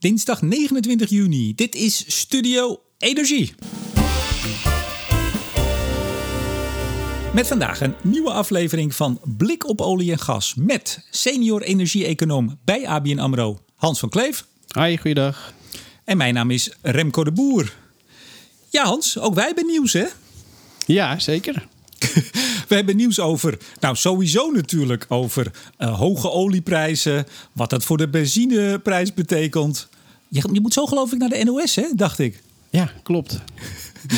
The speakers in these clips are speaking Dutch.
Dinsdag 29 juni. Dit is Studio Energie. Met vandaag een nieuwe aflevering van Blik op olie en gas met senior energie-econoom bij ABN AMRO Hans van Kleef. Hoi, goeiedag. En mijn naam is Remco de Boer. Ja Hans, ook wij hebben nieuws hè? Ja, zeker. We hebben nieuws over, nou sowieso natuurlijk over uh, hoge olieprijzen, wat dat voor de benzineprijs betekent. Je, je, moet zo geloof ik naar de NOS, hè, dacht ik. Ja, klopt.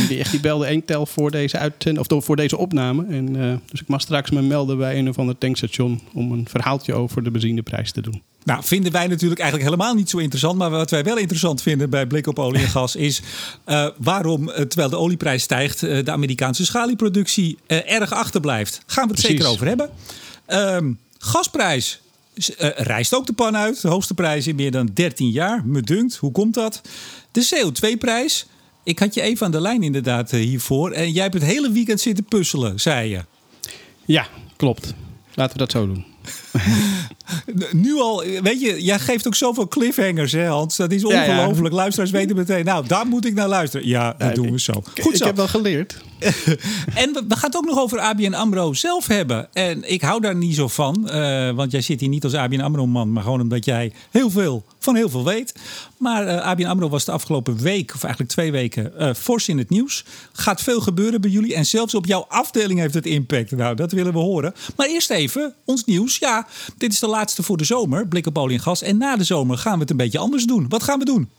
Die, echt, die belde één tel voor deze, of voor deze opname. En, uh, dus ik mag straks me melden bij een of ander tankstation om een verhaaltje over de benzineprijs te doen. Nou, vinden wij natuurlijk eigenlijk helemaal niet zo interessant. Maar wat wij wel interessant vinden bij blik op olie en gas is uh, waarom, terwijl de olieprijs stijgt, uh, de Amerikaanse schalieproductie uh, erg achterblijft. Gaan we het Precies. zeker over hebben. Ehm, gasprijs rijst ook de pan uit. De hoogste prijs in meer dan 13 jaar. Me dunkt, hoe komt dat? De CO2-prijs. Ik had je even aan de lijn inderdaad hiervoor. En jij hebt het hele weekend zitten puzzelen, zei je. Ja, klopt. Laten we dat zo doen. nu al, weet je, jij geeft ook zoveel cliffhangers, hè Hans? Dat is ongelooflijk. Ja, ja. Luisteraars weten meteen, nou, daar moet ik naar luisteren. Ja, dat doen we zo. Goed zo. Ik heb wel geleerd. en we, gaan het ook nog over ABN AMRO zelf hebben. En ik hou daar niet zo van, uh, want jij zit hier niet als ABN AMRO-man... maar gewoon omdat jij heel veel van heel veel weet. Maar uh, ABN AMRO was de afgelopen week, of eigenlijk twee weken, uh, fors in het nieuws. Gaat veel gebeuren bij jullie en zelfs op jouw afdeling heeft het impact. Nou, dat willen we horen. Maar eerst even, ons nieuws. Ja, dit is de laatste voor de zomer, blik op olie en gas. En na de zomer gaan we het een beetje anders doen. Wat gaan we doen?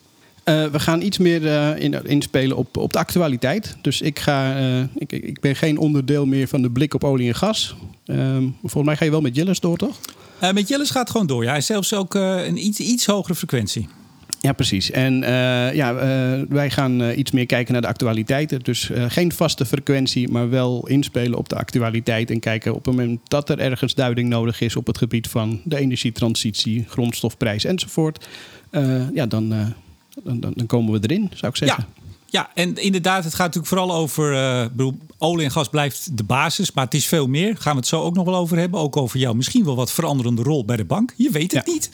Uh, we gaan iets meer uh, in, inspelen op, op de actualiteit. Dus ik, ga, uh, ik, ik ben geen onderdeel meer van de blik op olie en gas. Ehm, volgens mij ga je wel met Jillis door, toch? met Jillis gaat gewoon door. Ja, hij is zelfs ook een iets, iets hogere frequentie. Ja, precies. En ja, wij gaan iets meer kijken naar de actualiteiten. Dus geen vaste frequentie, maar wel inspelen op de actualiteit. En kijken op het moment dat er ergens duiding nodig is op het gebied van de energietransitie, grondstofprijs enzovoort. ja, dan, dan, dan, dan, komen we erin, zou ik zeggen. Ja. Ja, en inderdaad, het gaat natuurlijk vooral over. Uh, bedoel, olie en gas blijft de basis, maar het is veel meer. Gaan we het zo ook nog wel over hebben. Ook over jou misschien wel wat veranderende rol bij de bank. Je weet het ja. niet.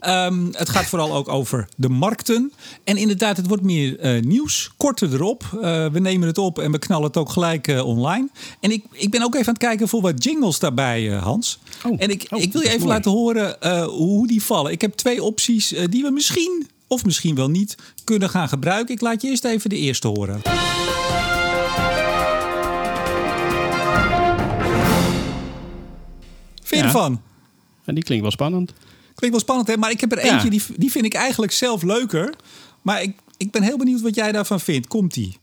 Um, het gaat vooral ook over de markten. En inderdaad, het wordt meer uh, nieuws. Korter erop. Uh, we nemen het op en we knallen het ook gelijk online. En ik, ik ben ook even aan het kijken voor wat jingles daarbij, Hans. Oh, en ik, oh, ik wil je even mooi. laten horen hoe die vallen. Ik heb twee opties die we misschien of misschien wel niet kunnen gaan gebruiken. Ik laat je eerst even de eerste horen. Vind je Ja. ervan? Ja, die klinkt wel spannend. Klinkt wel spannend, hè? Maar ik heb er Ja. eentje, die, die vind ik eigenlijk zelf leuker. Maar ik, ik ben heel benieuwd wat jij daarvan vindt. Komt-ie?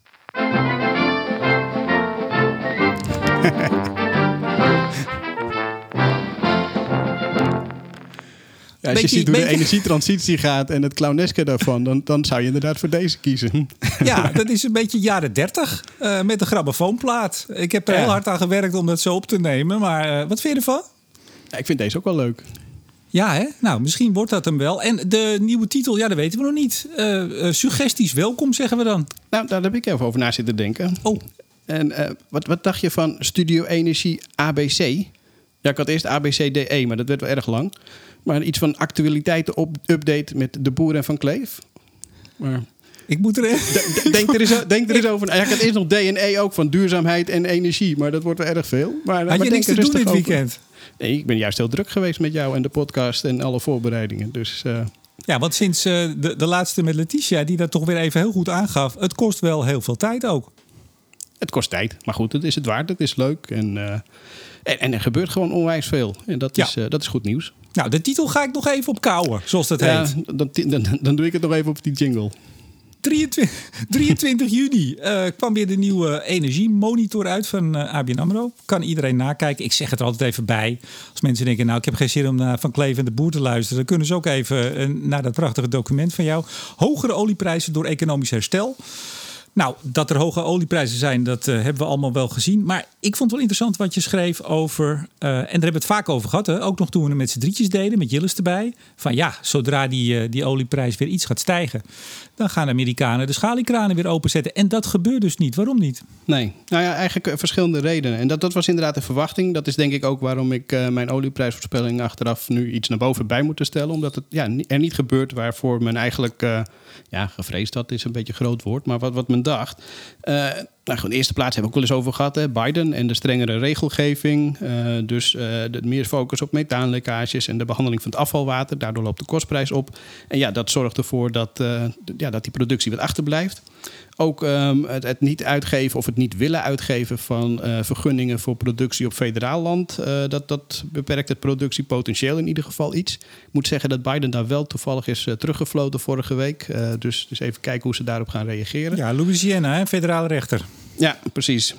Ja, als je ziet hoe de energietransitie gaat en het clowneske daarvan, dan, dan zou je inderdaad voor deze kiezen. Ja, dat is een beetje jaren 30 eh, met een grammofoonplaat. Ik heb er Ja. heel hard aan gewerkt om dat zo op te nemen. Maar eh, wat vind je ervan? Ja, ik vind deze ook wel leuk. Ja, hè? Nou, misschien wordt dat hem wel. En de nieuwe titel, ja, dat weten we nog niet. Eh, suggesties welkom, zeggen we dan. Nou, daar heb ik even over na zitten denken. Oh, En wat, wat dacht je van Studio Energie ABC? Ja, ik had eerst ABCDE, maar dat werd wel erg lang. Maar iets van actualiteiten op update met de boer en van Kleef. Maar ik moet er... d- denk, er eens, denk er eens over. Ja, ik had eerst nog D en E ook van duurzaamheid en energie, maar dat wordt wel erg veel. Maar, Had maar je denk niks te doen dit over. weekend? Nee, ik ben juist heel druk geweest met jou en de podcast en alle voorbereidingen. Dus eh, Ja, want sinds eh, de, de laatste met Letitia, die dat toch weer even heel goed aangaf... het kost wel heel veel tijd ook. het kost tijd. Maar goed, het is het waard. Het is leuk. En, eh, en, en er gebeurt gewoon onwijs veel. En dat is, Ja. eh, dat is goed nieuws. Nou, de titel ga ik nog even op kouwen, zoals dat Ja, heet. dan, dan, dan doe ik het nog even op die jingle. 23, 23 juni eh, kwam weer de nieuwe energiemonitor uit van eh, ABN AMRO. Kan iedereen nakijken. Ik zeg het er altijd even bij. Als mensen denken, nou ik heb geen zin om naar Van Kleef en de Boer te luisteren... dan kunnen ze ook even naar dat prachtige document van jou. Hogere olieprijzen door economisch herstel. Nou, dat er hoge olieprijzen zijn, dat uh, hebben we allemaal wel gezien. Maar ik vond het wel interessant wat je schreef over. Uh, en daar hebben we het vaak over gehad. Hè? Ook nog toen we het met z'n drietjes deden, met Jillis erbij. Van ja, zodra die, uh, die olieprijs weer iets gaat stijgen. dan gaan de Amerikanen de schaliekranen weer openzetten. En dat gebeurt dus niet. Waarom niet? Nee, nou ja, eigenlijk verschillende redenen. En dat, dat was inderdaad de verwachting. Dat is denk ik ook waarom ik mijn olieprijsvoorspelling achteraf nu iets naar boven bij moet stellen. Omdat het ja, er niet gebeurt waarvoor men eigenlijk ja, gevreesd had, is een beetje een groot woord. Maar wat, wat men dacht. Uh, nou, in de eerste plaats hebben we ook wel eens over gehad. Hè, Biden en de strengere regelgeving. Uh, dus uh, de, meer focus op methaanlekkages en de behandeling van het afvalwater. Daardoor loopt de kostprijs op. En ja, dat zorgt ervoor dat, ja, dat die productie wat achterblijft. Ook um, het, het, niet uitgeven of het niet willen uitgeven van vergunningen voor productie op federaal land. dat, dat beperkt het productiepotentieel in ieder geval iets. Ik moet zeggen dat Biden daar wel toevallig is teruggefloten vorige week. dus, dus even kijken hoe ze daarop gaan reageren. Ja, Louisiana, hè, federale rechter. Ja, precies.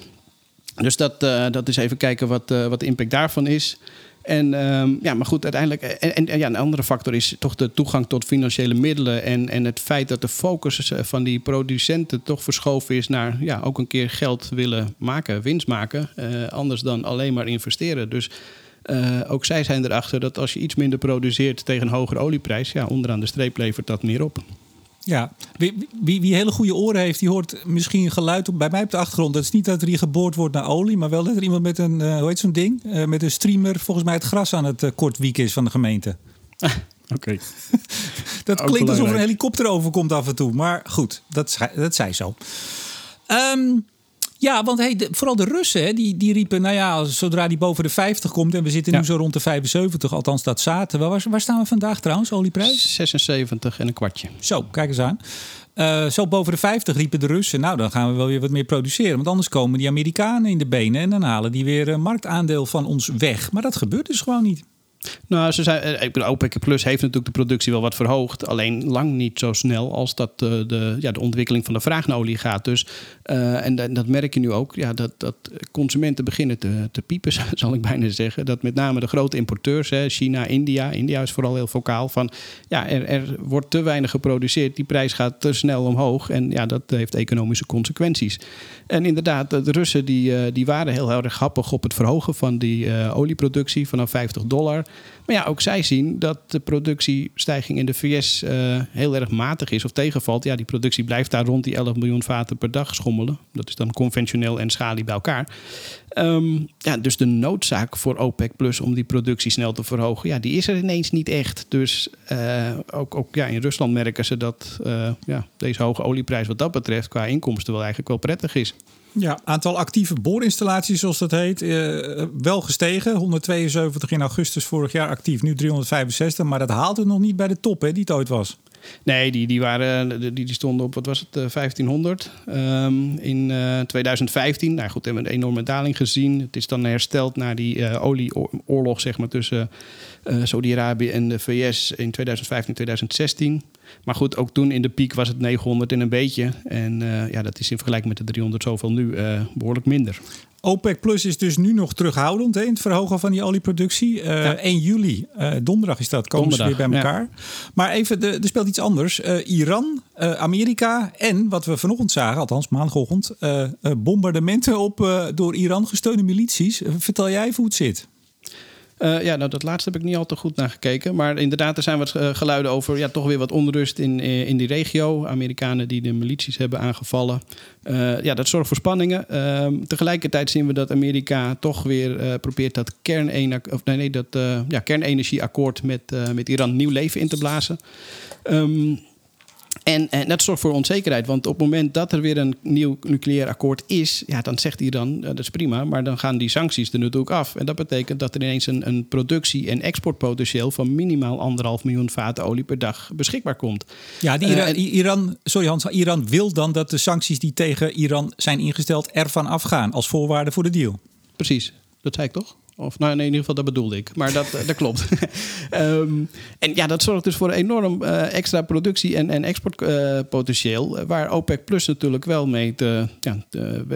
Dus dat, uh, dat is even kijken wat, uh, wat de impact daarvan is. En um, ja, maar goed, uiteindelijk. En, en, ja, een andere factor is toch de toegang tot financiële middelen. En, en het feit dat de focus eh, van die producenten toch verschoven is naar ja, ook een keer geld willen maken, winst maken. Uh, anders dan alleen maar investeren. Dus ook zij zijn erachter dat als je iets minder produceert tegen een hogere olieprijs, ja, onderaan de streep levert dat meer op. Ja, wie, wie, wie, hele goede oren heeft, die hoort misschien geluid op, bij mij op de achtergrond. Dat is niet dat er hier geboord wordt naar olie, maar wel dat er iemand met een, uh, hoe heet zo'n ding? Uh, met een streamer volgens mij het gras aan het uh, kort wieken is van de gemeente. Oké. Okay. dat Ook klinkt alsof er een helikopter overkomt af en toe. Maar goed, dat, dat zei zo. Um, ja, want hey, de, vooral de Russen, hè, die, die riepen, nou ja, zodra die boven de 50 komt en we zitten ja. nu zo rond de 75, althans dat zaten. Waar, waar staan we vandaag trouwens, olieprijs? 76 en een kwartje. Zo, kijk eens aan. Uh, zo boven de 50 riepen de Russen, nou dan gaan we wel weer wat meer produceren. Want anders komen die Amerikanen in de benen en dan halen die weer een marktaandeel van ons weg. Maar dat gebeurt dus gewoon niet. Nou, ze zijn, ik OPEC Plus heeft natuurlijk de productie wel wat verhoogd. Alleen lang niet zo snel als dat de, de, ja, de ontwikkeling van de vraag naar olie gaat. Dus, uh, en dat merk je nu ook, ja, dat, dat consumenten beginnen te, te piepen, zal ik bijna zeggen. Dat met name de grote importeurs, hè, China, India. India is vooral heel vocaal van, ja, er, er wordt te weinig geproduceerd. Die prijs gaat te snel omhoog. En ja, dat heeft economische consequenties. En inderdaad, de Russen die, die waren heel erg happig op het verhogen van die olieproductie vanaf 50 dollar. Maar ja, ook zij zien dat de productiestijging in de VS uh, heel erg matig is of tegenvalt. Ja, die productie blijft daar rond die 11 miljoen vaten per dag schommelen. Dat is dan conventioneel en schalie bij elkaar. Um, ja, dus de noodzaak voor OPEC Plus om die productie snel te verhogen, ja, die is er ineens niet echt. Dus uh, ook, ook ja, in Rusland merken ze dat uh, ja, deze hoge olieprijs wat dat betreft qua inkomsten wel eigenlijk wel prettig is. Ja, aantal actieve boorinstallaties, zoals dat heet, uh, wel gestegen. 172 in augustus vorig jaar actief, nu 365. Maar dat haalt het nog niet bij de top hè, die het ooit was. Nee, die, die, waren, die, die stonden op, wat was het, 1500 um, in uh, 2015. Nou goed, hebben we een enorme daling gezien. Het is dan hersteld naar die uh, olieoorlog zeg maar, tussen uh, Saudi-Arabië en de VS in 2015, 2016. Maar goed, ook toen in de piek was het 900 en een beetje. En uh, ja, dat is in vergelijking met de 300 zoveel nu uh, behoorlijk minder. OPEC Plus is dus nu nog terughoudend hè, in het verhogen van die olieproductie. Uh, ja. 1 juli, donderdag is dat, komen donderdag, ze weer bij elkaar. Ja. Maar even, er speelt iets anders. Iran, Amerika en wat we vanochtend zagen, althans maandagochtend, bombardementen op door Iran gesteunde milities. vertel jij even hoe het zit. Uh, ja, nou dat laatste heb ik niet al te goed naar gekeken. Maar inderdaad, er zijn wat uh, geluiden over ja, toch weer wat onrust in, in die regio. Amerikanen die de milities hebben aangevallen. Ja, dat zorgt voor spanningen. Ehm, tegelijkertijd zien we dat Amerika toch weer probeert dat, of nee, nee, dat ja, kernenergieakkoord met, met Iran nieuw leven in te blazen. Um, en, en, dat zorgt voor onzekerheid. Want op het moment dat er weer een nieuw nucleair akkoord is, ja, dan zegt hij dan, dat is prima, maar dan gaan die sancties er natuurlijk af. En dat betekent dat er ineens een, een productie- en exportpotentieel van minimaal anderhalf miljoen vaten olie per dag beschikbaar komt. Ja, die Iran, uh, Iran, sorry Hans, Iran wil dan dat de sancties die tegen Iran zijn ingesteld ervan afgaan als voorwaarde voor de deal. Precies, dat zei ik toch? Of nou, in ieder geval, dat bedoelde ik. Maar dat, dat klopt. Ehm, en ja, dat zorgt dus voor enorm extra productie- en, en exportpotentieel. waar OPEC Plus natuurlijk wel mee, te, ja,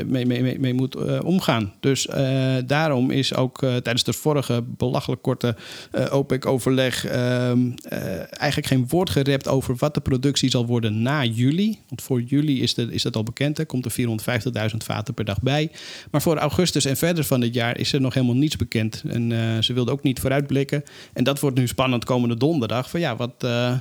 mee, mee, mee, moet omgaan. Dus daarom is ook tijdens de vorige belachelijk korte OPEC-overleg... Ehm, eigenlijk geen woord gerept over wat de productie zal worden na juli. Want voor juli is, de, is dat al bekend. Er komt er 450.000 vaten per dag bij. Maar voor augustus en verder van dit jaar is er nog helemaal niets bekend. En uh, ze wilde ook niet vooruitblikken. En dat wordt nu spannend komende donderdag. Van ja, wat, uh,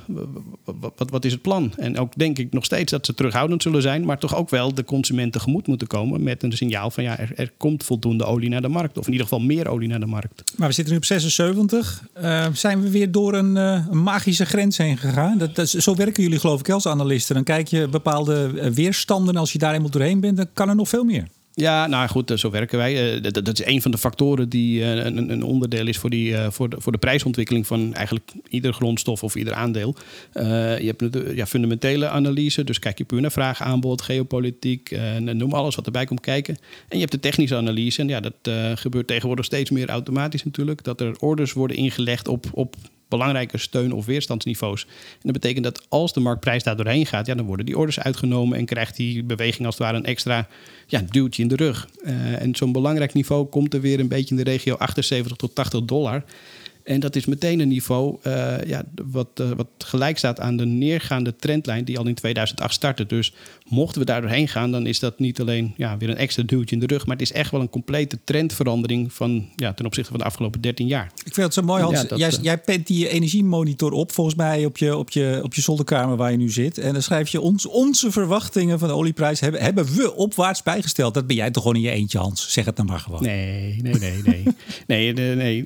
wat, wat, is het plan? En ook denk ik nog steeds dat ze terughoudend zullen zijn. Maar toch ook wel de consument tegemoet moeten komen. Met een signaal van ja, er, komt voldoende olie naar de markt. Of in ieder geval meer olie naar de markt. Maar we zitten nu op 76. Uh, zijn we weer door een, een magische grens heen gegaan? Dat, dat, zo werken jullie geloof ik als analisten. Dan kijk je bepaalde weerstanden. Als je daar eenmaal doorheen bent, dan kan er nog veel meer. Ja, nou goed, zo werken wij. Dat, dat is een van de factoren die een, een onderdeel is voor, die, voor, de, voor de prijsontwikkeling van eigenlijk ieder grondstof of ieder aandeel. Je hebt ja, fundamentele analyse, dus kijk je puur naar vraag, aanbod, geopolitiek, uh, noem alles wat erbij komt kijken. En je hebt de technische analyse, en ja, dat gebeurt tegenwoordig steeds meer automatisch natuurlijk. Dat er orders worden ingelegd op, op belangrijke steun- of weerstandsniveaus. En dat betekent dat als de marktprijs daar doorheen gaat, ja, dan worden die orders uitgenomen en krijgt die beweging als het ware een extra ja, duwtje in de rug. Uh, en zo'n belangrijk niveau komt er weer een beetje in de regio 78 tot 80 dollar. En dat is meteen een niveau uh, ja, wat, uh, wat gelijk staat aan de neergaande trendlijn die al in 2008 startte. Dus mochten we daar doorheen gaan, dan is dat niet alleen ja, weer een extra duwtje in de rug, maar het is echt wel een complete trendverandering van, ja, ten opzichte van de afgelopen 13 jaar. Ik vind het zo mooi, Hans. Ja, dat, jij, uh, jij pent die energiemonitor op, volgens mij op je, op, je, op je zolderkamer waar je nu zit. En dan schrijf je ons, onze verwachtingen van de olieprijs hebben, hebben we opwaarts bijgesteld. Dat ben jij toch gewoon in je eentje, Hans? Zeg het dan maar gewoon. Nee, nee, nee, nee. nee, nee, nee,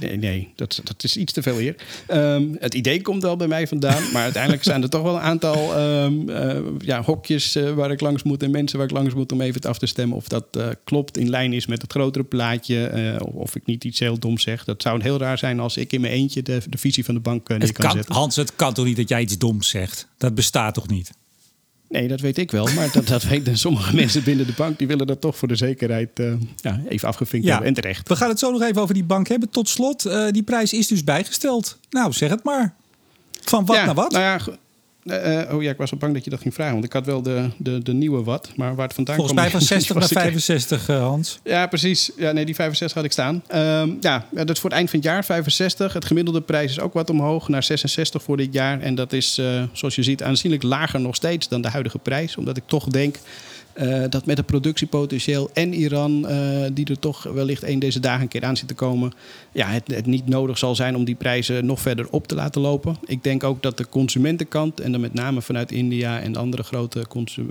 nee, nee. Dat, dat is iets te veel hier. Um, het idee komt wel bij mij vandaan. Maar uiteindelijk zijn er toch wel een aantal um, uh, ja, hokjes uh, waar ik langs moet. En mensen waar ik langs moet om even af te stemmen. Of dat uh, klopt, in lijn is met het grotere plaatje. Of, of, ik niet iets heel doms zeg. Dat zou heel raar zijn als ik in mijn eentje de, de visie van de bank neer kan, kan zetten. Hans, het kan toch niet dat jij iets doms zegt? Dat bestaat toch niet? Nee, dat weet ik wel. Maar dat, dat weten sommige mensen binnen de bank. Die willen dat toch voor de zekerheid uh, ja, even afgevinkt ja, hebben. En terecht. We gaan het zo nog even over die bank hebben. Tot slot, uh, die prijs is dus bijgesteld. Nou, zeg het maar. Van wat ja, naar wat? Nou ja, uh, oh ja, ik was wel bang dat je dat ging vragen. Want ik had wel de, de, de nieuwe wat. Maar waar het vandaan Volgens kwam... mij van 60 naar 65, uh, Hans. Ja, precies. Ja, nee, die 65 had ik staan. Um, ja, dat is voor het eind van het jaar 65. Het gemiddelde prijs is ook wat omhoog naar 66 voor dit jaar. En dat is, uh, zoals je ziet, aanzienlijk lager nog steeds dan de huidige prijs. Omdat ik toch denk... Uh, dat met het productiepotentieel en Iran, uh, die er toch wellicht een deze dagen een keer aan zit te komen, ja, het, het, niet nodig zal zijn om die prijzen nog verder op te laten lopen. Ik denk ook dat de consumentenkant, en dan met name vanuit India en andere grote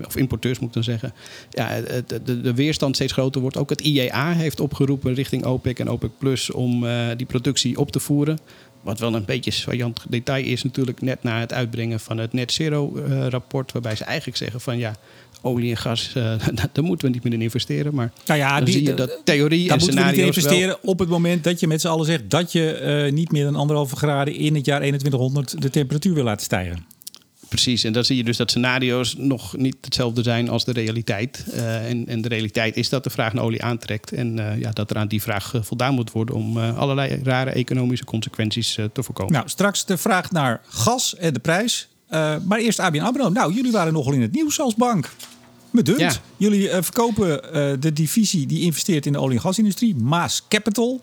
of importeurs moet ik dan zeggen, ja, de, de, weerstand steeds groter wordt. Ook het IEA heeft opgeroepen richting OPEC en OPEC Plus om uh, die productie op te voeren. Wat wel een beetje saillant detail is natuurlijk net na het uitbrengen van het net zero rapport. Waarbij ze eigenlijk zeggen van ja, olie en gas, uh, daar moeten we niet meer in investeren. Maar nou ja, dan die, zie je dat theorie daar en moeten we niet in scenario's investeren wel... op het moment dat je met z'n allen zegt dat je uh, niet meer dan anderhalve graden in het jaar 2100 de temperatuur wil laten stijgen. Precies, en dan zie je dus dat scenario's nog niet hetzelfde zijn als de realiteit. Uh, en, en, de realiteit is dat de vraag naar olie aantrekt. En uh, ja, dat er aan die vraag uh, voldaan moet worden om allerlei rare economische consequenties te voorkomen. Nou, straks de vraag naar gas en de prijs. Maar eerst ABN AMRO. Nou, jullie waren nogal in het nieuws als bank. Me dunkt. Ja. Jullie verkopen de divisie die investeert in de olie- en gasindustrie, Maas Capital.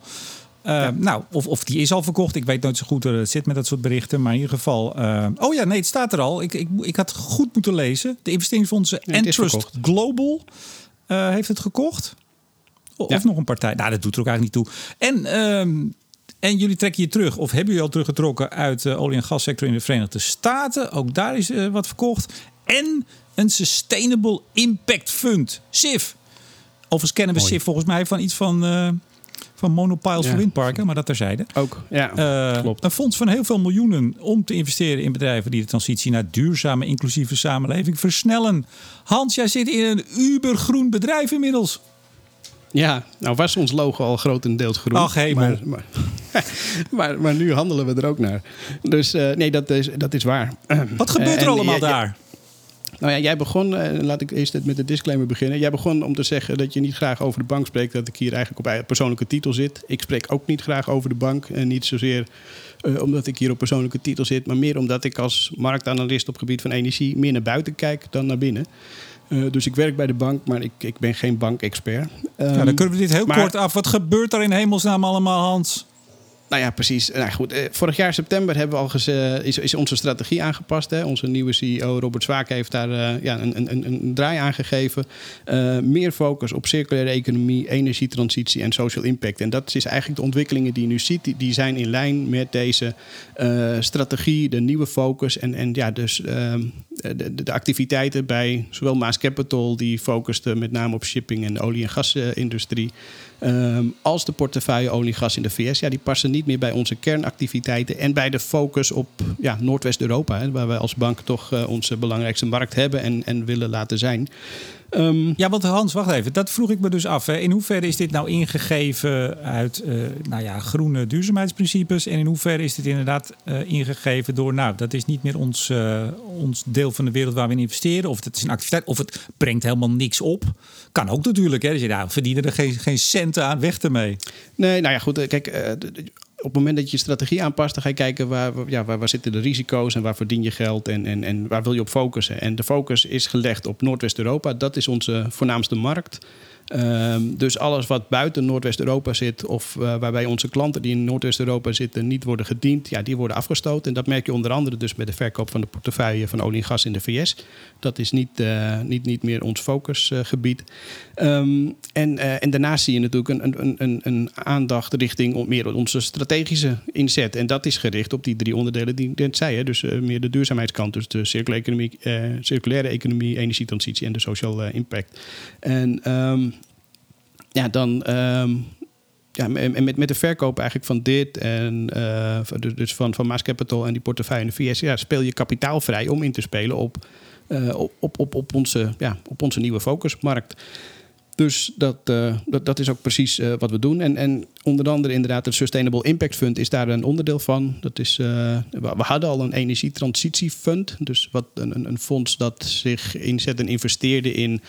Ja. Nou, of, of die is al verkocht. Ik weet nooit zo goed hoe het zit met dat soort berichten. Maar in ieder geval. Oh ja, nee, het staat er al. Ik, ik, ik had goed moeten lezen. De investeringsfondsen Entrust. Global heeft het gekocht. Of nog een partij. Nou, dat doet er ook eigenlijk niet toe. En, ehm, en jullie trekken je terug, of hebben jullie al teruggetrokken uit de olie- en gassector in de Verenigde Staten. Ook daar is eh, wat verkocht. En een Sustainable Impact Fund, SIF. Overigens kennen we Mooi. SIF volgens mij van iets van, eh, van monopiles Ja. voor windparken, maar dat terzijde. Ook, ja, Eh, klopt. Een fonds van heel veel miljoenen om te investeren in bedrijven die de transitie naar duurzame, inclusieve samenleving versnellen. Hans, jij zit in een ubergroen bedrijf inmiddels. Ja, nou was ons logo al grotendeels groen. Ach, hemel. Maar, maar, maar, maar nu handelen we er ook naar. Dus eh, nee, dat is, dat is waar. Wat gebeurt Eh, er en allemaal daar? Nou ja, jij begon, eh, laat ik eerst met de disclaimer beginnen. Jij begon om te zeggen dat je niet graag over de bank spreekt, dat ik hier eigenlijk op persoonlijke titel zit. Ik spreek ook niet graag over de bank. En niet zozeer uh, omdat ik hier op persoonlijke titel zit, maar meer omdat ik als marktanalist op gebied van energie meer naar buiten kijk dan naar binnen. Uh, dus ik werk bij de bank, maar ik, ik ben geen bankexpert. Um, ja, dan kunnen we dit heel kort af. Wat gebeurt er in hemelsnaam allemaal, Hans? Nou ja, precies. Nou goed, eh, vorig jaar september hebben we al gez, is, onze strategie aangepast. Hè. Onze nieuwe CEO Robert Zwaak heeft daar uh, ja, een, een, een, draai aan gegeven. Meer focus op circulaire economie, energietransitie en social impact. En dat is eigenlijk de ontwikkelingen die je nu ziet. Die, die zijn in lijn met deze strategie, de nieuwe focus. En, en ja, dus ehm, de, de, activiteiten bij zowel Maas Capital, die focuste met name op shipping en olie- en gasindustrie. Um, als de portefeuille olie en gas in de VS, ja, die passen niet meer bij onze kernactiviteiten en bij de focus op ja, Noordwest-Europa, waar wij als bank toch uh, onze belangrijkste markt hebben en, en willen laten zijn. Um, ja, want Hans, wacht even. Dat vroeg ik me dus af. Hè. In hoeverre is dit nou ingegeven uit uh, nou ja, groene duurzaamheidsprincipes? En in hoeverre is dit inderdaad uh, ingegeven door, nou, dat is niet meer ons, uh, ons deel van de wereld waar we in investeren. Of het is een activiteit, of het brengt helemaal niks op. Kan ook natuurlijk. Hè. Dus je nou, verdienen er geen, geen centen aan, weg ermee. Nee, nou ja, goed. Kijk, op het moment dat je je strategie aanpast, dan ga je kijken waar, ja, waar, waar zitten de risico's en waar verdien je geld en, en, en waar wil je op focussen. En de focus is gelegd op Noordwest-Europa. Dat is onze voornaamste markt. Um, dus alles wat buiten Noordwest-Europa zit, of uh, waarbij onze klanten die in Noordwest-Europa zitten niet worden gediend, ja, die worden afgestoten. En dat merk je onder andere dus bij de verkoop van de portefeuille van olie en gas in de VS. Dat is niet, uh, niet, niet meer ons focusgebied. Um, en, uh, en daarnaast zie je natuurlijk een, een, een, een aandacht richting meer onze strategische inzet. En dat is gericht op die drie onderdelen die ik net zei. Hè. Dus meer de duurzaamheidskant, dus de circulaire economie, circulaire economie energietransitie en de social impact. En um, ja, dan. Um, ja, met, met de verkoop eigenlijk van dit en uh, dus van, van Maas Capital en die portefeuille in de VS, ja, speel je kapitaal vrij om in te spelen op, uh, op, op, op, onze, ja, op onze nieuwe focusmarkt. Dus dat, uh, dat, dat is ook precies uh, wat we doen. En, en onder andere inderdaad het Sustainable Impact Fund is daar een onderdeel van. Dat is, uh, we hadden al een energietransitiefund. Dus wat een, een fonds dat zich inzet en investeerde in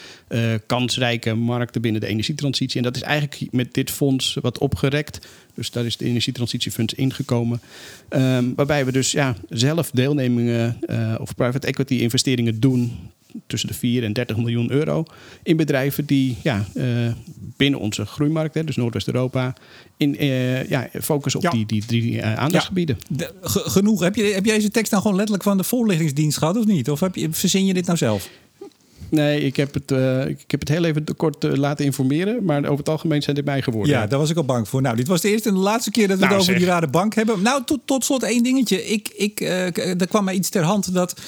kansrijke markten binnen de energietransitie. En dat is eigenlijk met dit fonds wat opgerekt. Dus daar is de energietransitiefund ingekomen. Um, waarbij we dus ja, zelf deelnemingen of private equity investeringen doen tussen de 4 en 30 miljoen euro in bedrijven die ja, uh, binnen onze groeimarkt, hè, dus Noordwest-Europa, in uh, ja, focussen op ja. die, die drie uh, aandachtsgebieden. De, genoeg. Heb je, heb je deze tekst nou gewoon letterlijk van de voorlichtingsdienst gehad of niet? Of heb je, verzin je dit nou zelf? Nee, ik heb het, uh, ik heb het heel even kort uh, laten informeren. Maar over het algemeen zijn dit mij geworden. Ja, daar was ik al bang voor. Nou, dit was de eerste en de laatste keer dat we nou, het over zeg. die rare bank hebben. Nou, tot, tot slot één dingetje. Ik, ik, uh, er kwam mij iets ter hand dat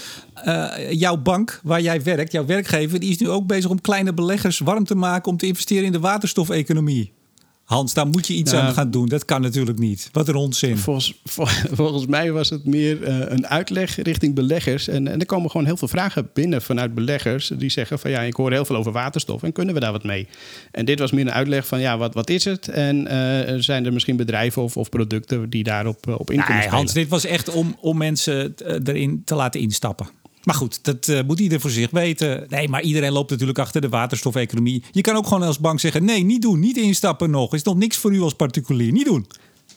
jouw bank, waar jij werkt, jouw werkgever... die is nu ook bezig om kleine beleggers warm te maken... om te investeren in de waterstofeconomie. Hans, daar moet je iets nou, aan gaan doen. Dat kan natuurlijk niet. Wat een onzin. Volgens, volgens mij was het meer uh, een uitleg richting beleggers. En, en er komen gewoon heel veel vragen binnen vanuit beleggers. Die zeggen van ja, ik hoor heel veel over waterstof. En kunnen we daar wat mee? En dit was meer een uitleg van ja, wat, wat is het? En uh, zijn er misschien bedrijven of, of producten die daarop uh, op in nee, kunnen spelen? Hans, dit was echt om, om mensen erin te laten instappen. Maar goed, dat uh, moet ieder voor zich weten. Nee, maar iedereen loopt natuurlijk achter de waterstofeconomie. Je kan ook gewoon als bank zeggen: nee, niet doen, niet instappen nog. Is nog niks voor u als particulier. Niet doen.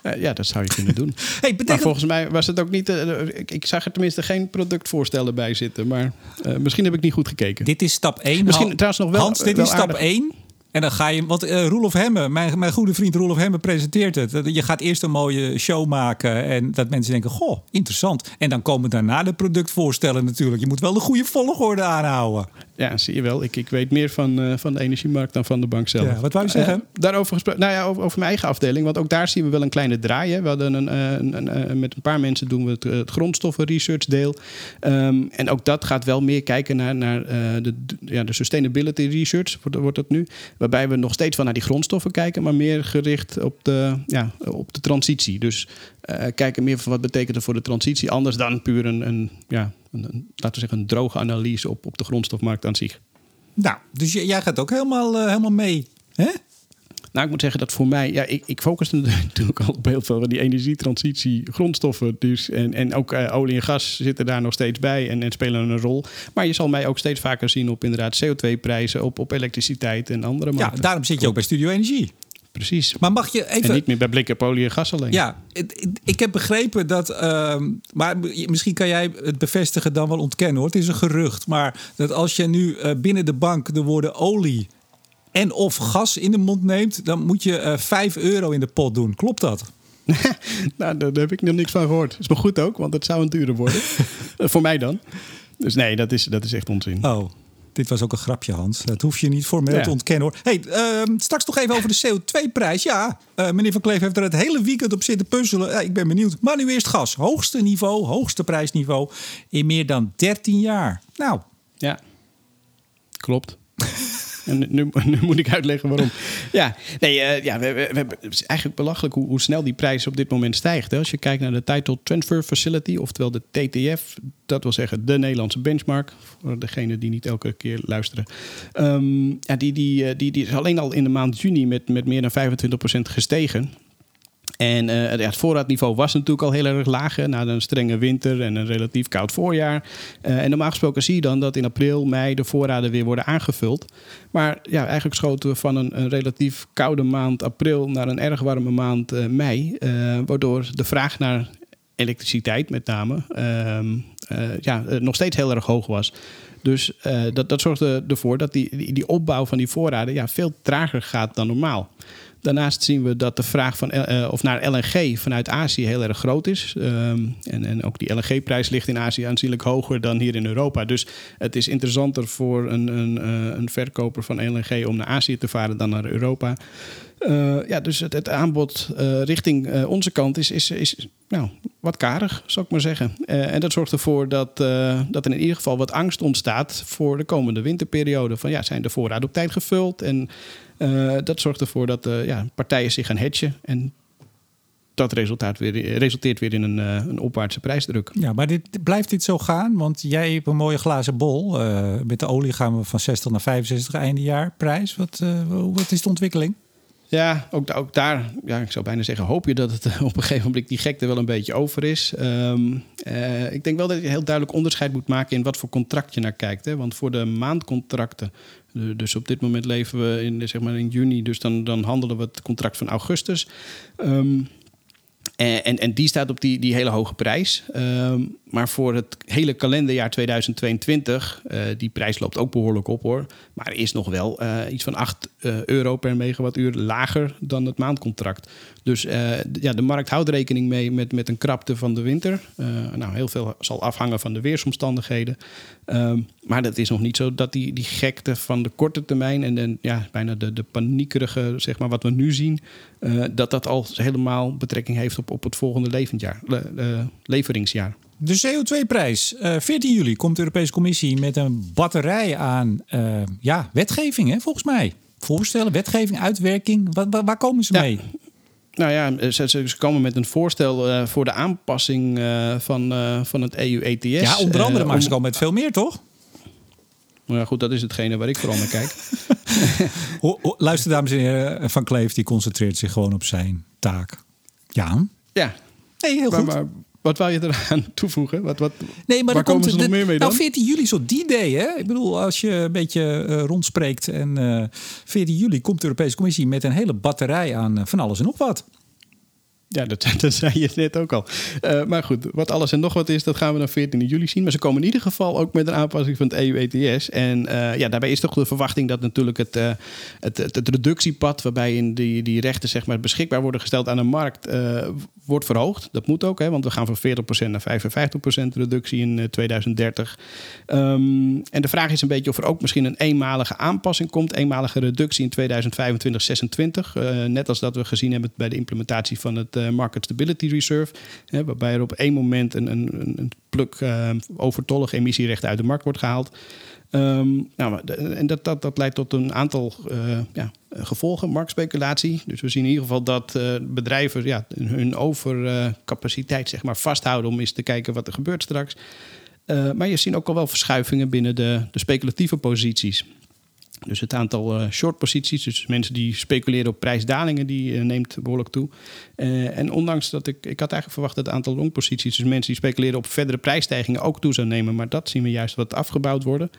Uh, ja, dat zou je kunnen doen. hey, betekent... Maar volgens mij was het ook niet. Uh, ik, ik, zag er tenminste geen productvoorstellen bij zitten. Maar misschien heb ik niet goed gekeken. Dit is stap 1. Misschien trouwens nog wel. Hans, dit wel is stap 1. En dan ga je, want uh, Roelof Hemme, mijn, mijn goede vriend Roelof Hemme presenteert het. Je gaat eerst een mooie show maken en dat mensen denken, goh, interessant. En dan komen daarna de productvoorstellen natuurlijk. Je moet wel de goede volgorde aanhouden. Ja, zie je wel. Ik, ik weet meer van, uh, van de energiemarkt dan van de bank zelf. Ja, wat wou je zeggen? Uh, daarover gesproken. Nou ja, over, over, mijn eigen afdeling. Want ook daar zien we wel een kleine draai. Hè. We hadden een, een, een, met een paar mensen doen we het, het grondstoffen-research deel. Um, en ook dat gaat wel meer kijken naar, naar de, ja, de sustainability research, wordt, wordt dat nu. Waarbij we nog steeds van naar die grondstoffen kijken, maar meer gericht op de, ja, op de transitie. Dus uh, kijken meer van wat betekent het voor de transitie. Anders dan puur een, een ja, een, een, laten we zeggen, een droge analyse op, op de grondstofmarkt aan zich. Nou, dus jij gaat ook helemaal, uh, helemaal mee, hè? Nou, ik moet zeggen dat voor mij, ja, ik, ik focus natuurlijk al op heel veel van die energietransitie, grondstoffen. Dus, en, en ook uh, olie en gas zitten daar nog steeds bij en, en spelen een rol. Maar je zal mij ook steeds vaker zien op inderdaad CO2-prijzen, op, op elektriciteit en andere markten. Ja, daarom zit je ook bij Studio Energie. Precies. Maar mag je even. En niet meer bij blikken olie en gas alleen. Ja, ik heb begrepen dat. Uh, maar misschien kan jij het bevestigen dan wel ontkennen hoor. Het is een gerucht. Maar dat als je nu uh, binnen de bank de woorden olie en of gas in de mond neemt, dan moet je uh, eh, 5 euro in de pot doen. Klopt dat? nou, daar heb ik nog niks van gehoord. Is maar goed ook, want het zou een dure worden. Voor mij dan. Dus nee, dat is, dat is echt onzin. Oh, dit was ook een grapje, Hans. Dat hoef je niet formeel te ontkennen hoor. Hey, uh, straks nog even over de CO2-prijs. Ja, uh, meneer Van Kleef heeft er het hele weekend op zitten puzzelen. Ik ben benieuwd. Maar nu eerst gas. Hoogste niveau, hoogste prijsniveau in meer dan 13 jaar. Nou. Ja, klopt. En nu, nu, moet ik uitleggen waarom. Ja, nee, uh, ja, we, we, het is eigenlijk belachelijk hoe, hoe, snel die prijs op dit moment stijgt. Hè. Als je kijkt naar de Title Transfer Facility, oftewel de TTF, dat wil zeggen de Nederlandse benchmark, voor degene die niet elke keer luisteren. Um, ja, die, die, eh, die, die is alleen al in de maand juni met, met meer dan 25% gestegen. En uh, het voorraadniveau was natuurlijk al heel erg laag na een strenge winter en een relatief koud voorjaar. Uh, en normaal gesproken zie je dan dat in april, mei de voorraden weer worden aangevuld. Maar ja, eigenlijk schoten we van een, een relatief koude maand april naar een erg warme maand uh, mei. waardoor de vraag naar elektriciteit met name ehm, ja, nog steeds heel erg hoog was. Dus dat, dat zorgde ervoor dat die, die, die opbouw van die voorraden ja, veel trager gaat dan normaal. Daarnaast zien we dat de vraag van, uh, of naar LNG vanuit Azië heel erg groot is. Um, en, en ook die LNG-prijs ligt in Azië aanzienlijk hoger dan hier in Europa. Dus het is interessanter voor een, een, uh, een verkoper van LNG om naar Azië te varen dan naar Europa. Ja, dus het, het aanbod richting onze kant is, is, is nou, wat karig, zou ik maar zeggen. en dat zorgt ervoor dat, dat er in ieder geval wat angst ontstaat voor de komende winterperiode. Van ja, zijn de voorraden op tijd gevuld? En uh, dat zorgt ervoor dat uh, ja, partijen zich gaan hedgen. En dat resultaat weer, resulteert weer in een, uh, een opwaartse prijsdruk. Ja, maar dit, blijft dit zo gaan? Want jij hebt een mooie glazen bol. met de olie gaan we van 60 naar 65 einde jaar prijs. Wat, wat is de ontwikkeling? Ja, ook, ook, daar, ja, ik zou bijna zeggen, hoop je dat het op een gegeven moment die gekte wel een beetje over is. Um, uh, ik denk wel dat je heel duidelijk onderscheid moet maken in wat voor contract je naar kijkt. Hè? Want voor de maandcontracten, dus op dit moment leven we in, zeg maar in juni, dus dan, dan handelen we het contract van augustus. Um, en, en, die staat op die, die hele hoge prijs. Um, maar voor het hele kalenderjaar 2022, uh, eh, die prijs loopt ook behoorlijk op hoor. Maar is nog wel iets van 8 eh, euro per megawattuur lager dan het maandcontract. Dus ja, de markt houdt rekening mee met, met een krapte van de winter. nou, heel veel zal afhangen van de weersomstandigheden. Um, maar dat is nog niet zo dat die, die gekte van de korte termijn en, en ja, bijna de, de paniekerige, zeg maar, wat we nu zien, dat dat al helemaal betrekking heeft op, op het volgende levendjaar, leveringsjaar. De CO2-prijs. Uh, 14 juli komt de Europese Commissie met een batterij aan uh, ja, wetgeving, hè, volgens mij. Voorstellen, wetgeving, uitwerking. Waar, waar komen ze mee? Nou ja, ze, ze, komen met een voorstel uh, voor de aanpassing uh, van, van het EU-ETS. Ja, onder andere, maar ze komen met veel meer, toch? Nou ja, goed, dat is hetgene waar ik vooral naar kijk. Luister, dames en heren, Van Kleef die concentreert zich gewoon op zijn taak. Ja. Ja. Nee, heel goed. Maar, wat wou je eraan toevoegen? Wat, wat, nee, maar waar komen ze nog meer mee dan? Nou, 14 juli, zo die day, hè? Ik bedoel, als je een beetje uh, rondspreekt... en uh, 14 juli komt de Europese Commissie met een hele batterij aan uh, van alles en nog wat. Ja, dat, zei je net ook al. Uh, maar goed, wat alles en nog wat is, dat gaan we dan 14 juli zien. Maar ze komen in ieder geval ook met een aanpassing van het EU-ETS. En uh, ja, daarbij is toch de verwachting dat natuurlijk het, uh, het, het, het, reductiepad... waarbij in die, die rechten zeg maar, beschikbaar worden gesteld aan de markt... wordt verhoogd. Dat moet ook, hè, want we gaan van 40% naar 55% reductie in 2030. Um, en de vraag is een beetje of er ook misschien een eenmalige aanpassing komt. Eenmalige reductie in 2025-26. net als dat we gezien hebben bij de implementatie van het eh, Market Stability Reserve. Hè, waarbij er op één moment een, een, een pluk uh, overtollige emissierechten uit de markt wordt gehaald. Um, nou, en dat, dat, dat leidt tot een aantal uh, ja, gevolgen, marktspeculatie. Dus we zien in ieder geval dat bedrijven ja, hun overcapaciteit zeg maar, vasthouden om eens te kijken wat er gebeurt straks. Maar je ziet ook al wel verschuivingen binnen de, de speculatieve posities. Dus het aantal uh, short posities, dus mensen die speculeren op prijsdalingen, die uh, neemt behoorlijk toe. Uh, en ondanks dat ik, ik had eigenlijk verwacht dat het aantal long posities, dus mensen die speculeren op verdere prijsstijgingen, ook toe zou nemen. Maar dat zien we juist wat afgebouwd worden.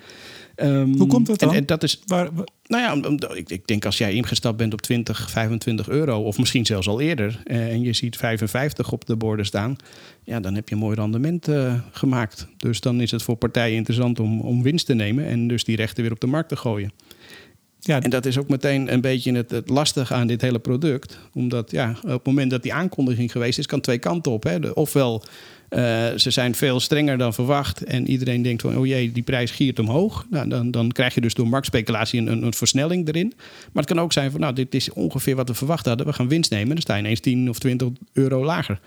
Um, Hoe komt dat dan? En, en dat is, waar, nou ja, ik, ik, denk als jij ingestapt bent op 20, 25 euro, of misschien zelfs al eerder, en je ziet 55 op de borden staan, ja, dan heb je een mooi rendement gemaakt. Dus dan is het voor partijen interessant om, om winst te nemen en dus die rechten weer op de markt te gooien. Ja. En dat is ook meteen een beetje het, het lastige aan dit hele product. Omdat ja, op het moment dat die aankondiging geweest is, kan twee kanten op. Hè. ofwel, uh, ze zijn veel strenger dan verwacht. En iedereen denkt van, oh jee, die prijs giert omhoog. Nou, dan, dan krijg je dus door marktspeculatie een, een, versnelling erin. Maar het kan ook zijn van, nou, dit is ongeveer wat we verwacht hadden. We gaan winst nemen. Dan sta je ineens 10 of 20 euro lager.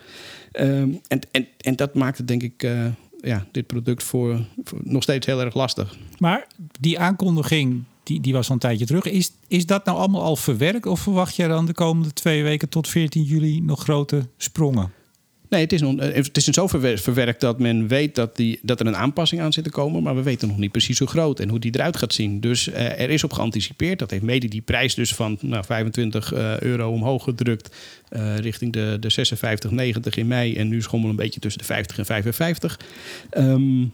Um, en, en, en dat maakt het denk ik... Uh, ja, dit product voor, voor nog steeds heel erg lastig. Maar die aankondiging die, die was al een tijdje terug. Is, is dat nou allemaal al verwerkt? Of verwacht je dan de komende twee weken tot 14 juli nog grote sprongen? Nee, het is, nog, eh, het is in zover verwerkt dat men weet dat, die, dat er een aanpassing aan zit te komen. Maar we weten nog niet precies hoe groot en hoe die eruit gaat zien. Dus uh, er is op geanticipeerd. Dat heeft mede die prijs dus van nou, 25 uh, eh, euro omhoog gedrukt. Richting de, de 56, 90 in mei. En nu schommelen een beetje tussen de 50 en 55. Um,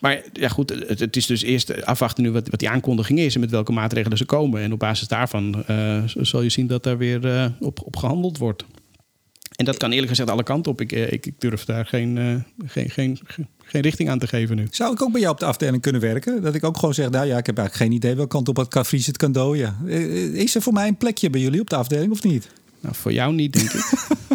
maar ja, goed, het, het, is dus eerst afwachten nu wat, wat die aankondiging is en met welke maatregelen ze komen. En op basis daarvan uh, zal je zien dat daar weer uh, op, op gehandeld wordt. En dat kan eerlijk gezegd alle kanten op. Ik, eh, ik, ik durf daar geen, uh, geen, geen, geen richting aan te geven nu. Zou ik ook bij jou op de afdeling kunnen werken? Dat ik ook gewoon zeg, nou ja, ik heb eigenlijk geen idee welke kant op het Cavries het kan dooien. Is er voor mij een plekje bij jullie op de afdeling of niet? Nou, voor jou niet, denk ik.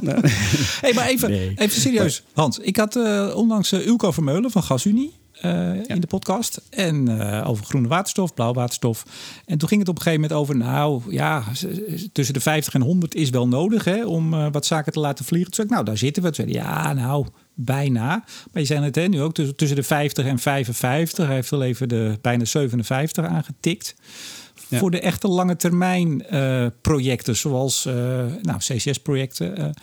hey, maar even, even serieus. Hans, ik had uh, onlangs uh, Ulko Vermeulen van GasUnie. Uh, in de podcast. En uh, over groene waterstof, blauw waterstof. En toen ging het op een gegeven moment over, nou ja, tussen de 50 en 100 is wel nodig hè, om uh, wat zaken te laten vliegen. Toen zei ik, nou daar zitten we. Toen zei ja, nou bijna. Maar je zei het hè, nu ook tussen, de 50 en 55. Hij heeft wel even de bijna 57 aangetikt. Ja. Voor de echte lange termijn projecten, zoals nou, CCS-projecten.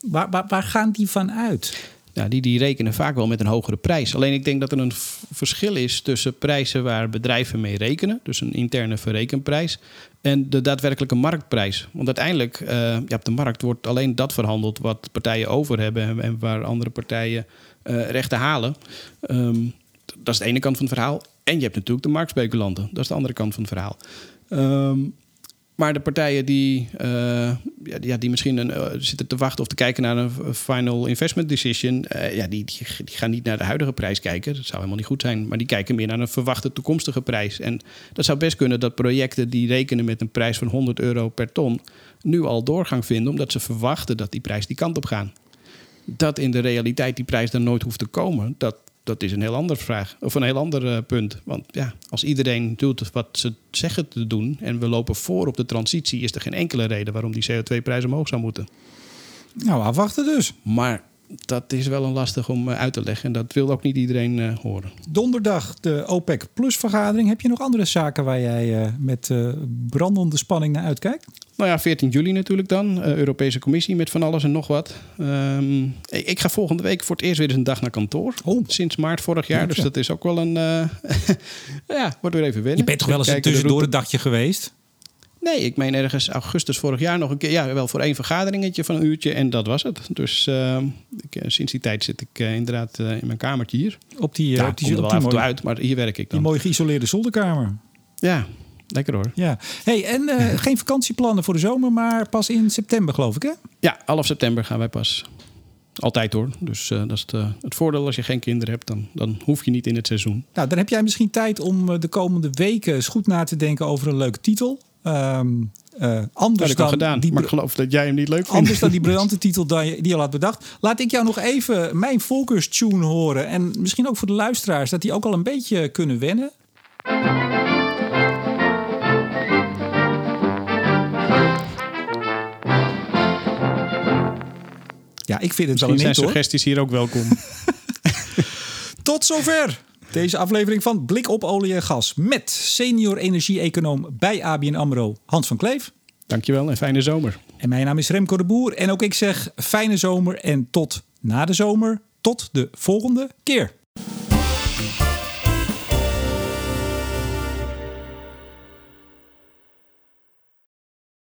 waar, waar, waar gaan die van uit? Ja, die, die rekenen vaak wel met een hogere prijs. Alleen ik denk dat er een verschil is tussen prijzen waar bedrijven mee rekenen, dus een interne verrekenprijs, en de daadwerkelijke marktprijs. Want uiteindelijk, uh, ja, op de markt wordt alleen dat verhandeld wat partijen over hebben en waar andere partijen uh, rechten halen. Um, dat is de ene kant van het verhaal. En je hebt natuurlijk de marktspeculanten. Dat is de andere kant van het verhaal. Um, maar de partijen die, uh, ja, die misschien een, uh, zitten te wachten of te kijken naar een final investment decision, uh, ja, die, die, die, gaan niet naar de huidige prijs kijken. Dat zou helemaal niet goed zijn. Maar die kijken meer naar een verwachte toekomstige prijs. En dat zou best kunnen dat projecten die rekenen met een prijs van 100 euro per ton, nu al doorgang vinden, omdat ze verwachten dat die prijs die kant op gaat. Dat in de realiteit die prijs dan nooit hoeft te komen, dat, dat is een heel andere vraag. Of een heel ander uh, punt. Want ja, als iedereen doet wat ze zeggen te doen en we lopen voor op de transitie, is er geen enkele reden waarom die CO2-prijs omhoog zou moeten. Nou, afwachten dus. Maar dat is wel een lastig om eh, uit te leggen. En dat wil ook niet iedereen uh, horen. Donderdag de OPEC Plus vergadering. Heb je nog andere zaken waar jij uh, met brandende spanning naar uitkijkt? Nou ja, 14 juli natuurlijk dan. Europese Commissie met van alles en nog wat. Um, ik ga volgende week voor het eerst weer eens een dag naar kantoor. Oh. Sinds maart vorig jaar. Dus dat is ook wel een... ja, wordt weer even wennen. Je bent toch wel eens een tussendoor een dagje geweest? Nee, ik meen ergens augustus vorig jaar nog een keer. Ja, wel voor één vergaderingetje van een uurtje en dat was het. Dus uh, ik, eh, sinds die tijd zit ik uh, inderdaad uh, in mijn kamertje hier. Op die, ja, op die, die mooie, uit, maar hier werk ik dan. Die mooi geïsoleerde zolderkamer. Ja, lekker hoor. Ja. Hey, en geen vakantieplannen voor de zomer, maar pas in september geloof ik hè? Ja, half september gaan wij pas. Altijd hoor. Dus uh, dat is het, uh, het, voordeel als je geen kinderen hebt, dan, dan hoef je niet in het seizoen. Nou, dan heb jij misschien tijd om de komende weken eens goed na te denken over een leuke titel. Um, uh, anders dan gedaan, die, maar ik geloof dat jij hem niet leuk vindt. Anders dan die briljante titel die je al had bedacht. Laat ik jou nog even mijn tune horen. En misschien ook voor de luisteraars, dat die ook al een beetje kunnen wennen. Ja, ik vind het wel een zijn suggesties hier ook welkom. Tot zover deze aflevering van Blik op olie en gas met senior energie-econoom bij ABN AMRO Hans van Kleef. Dankjewel en fijne zomer. En mijn naam is Remco de Boer en ook ik zeg fijne zomer en tot na de zomer. Tot de volgende keer.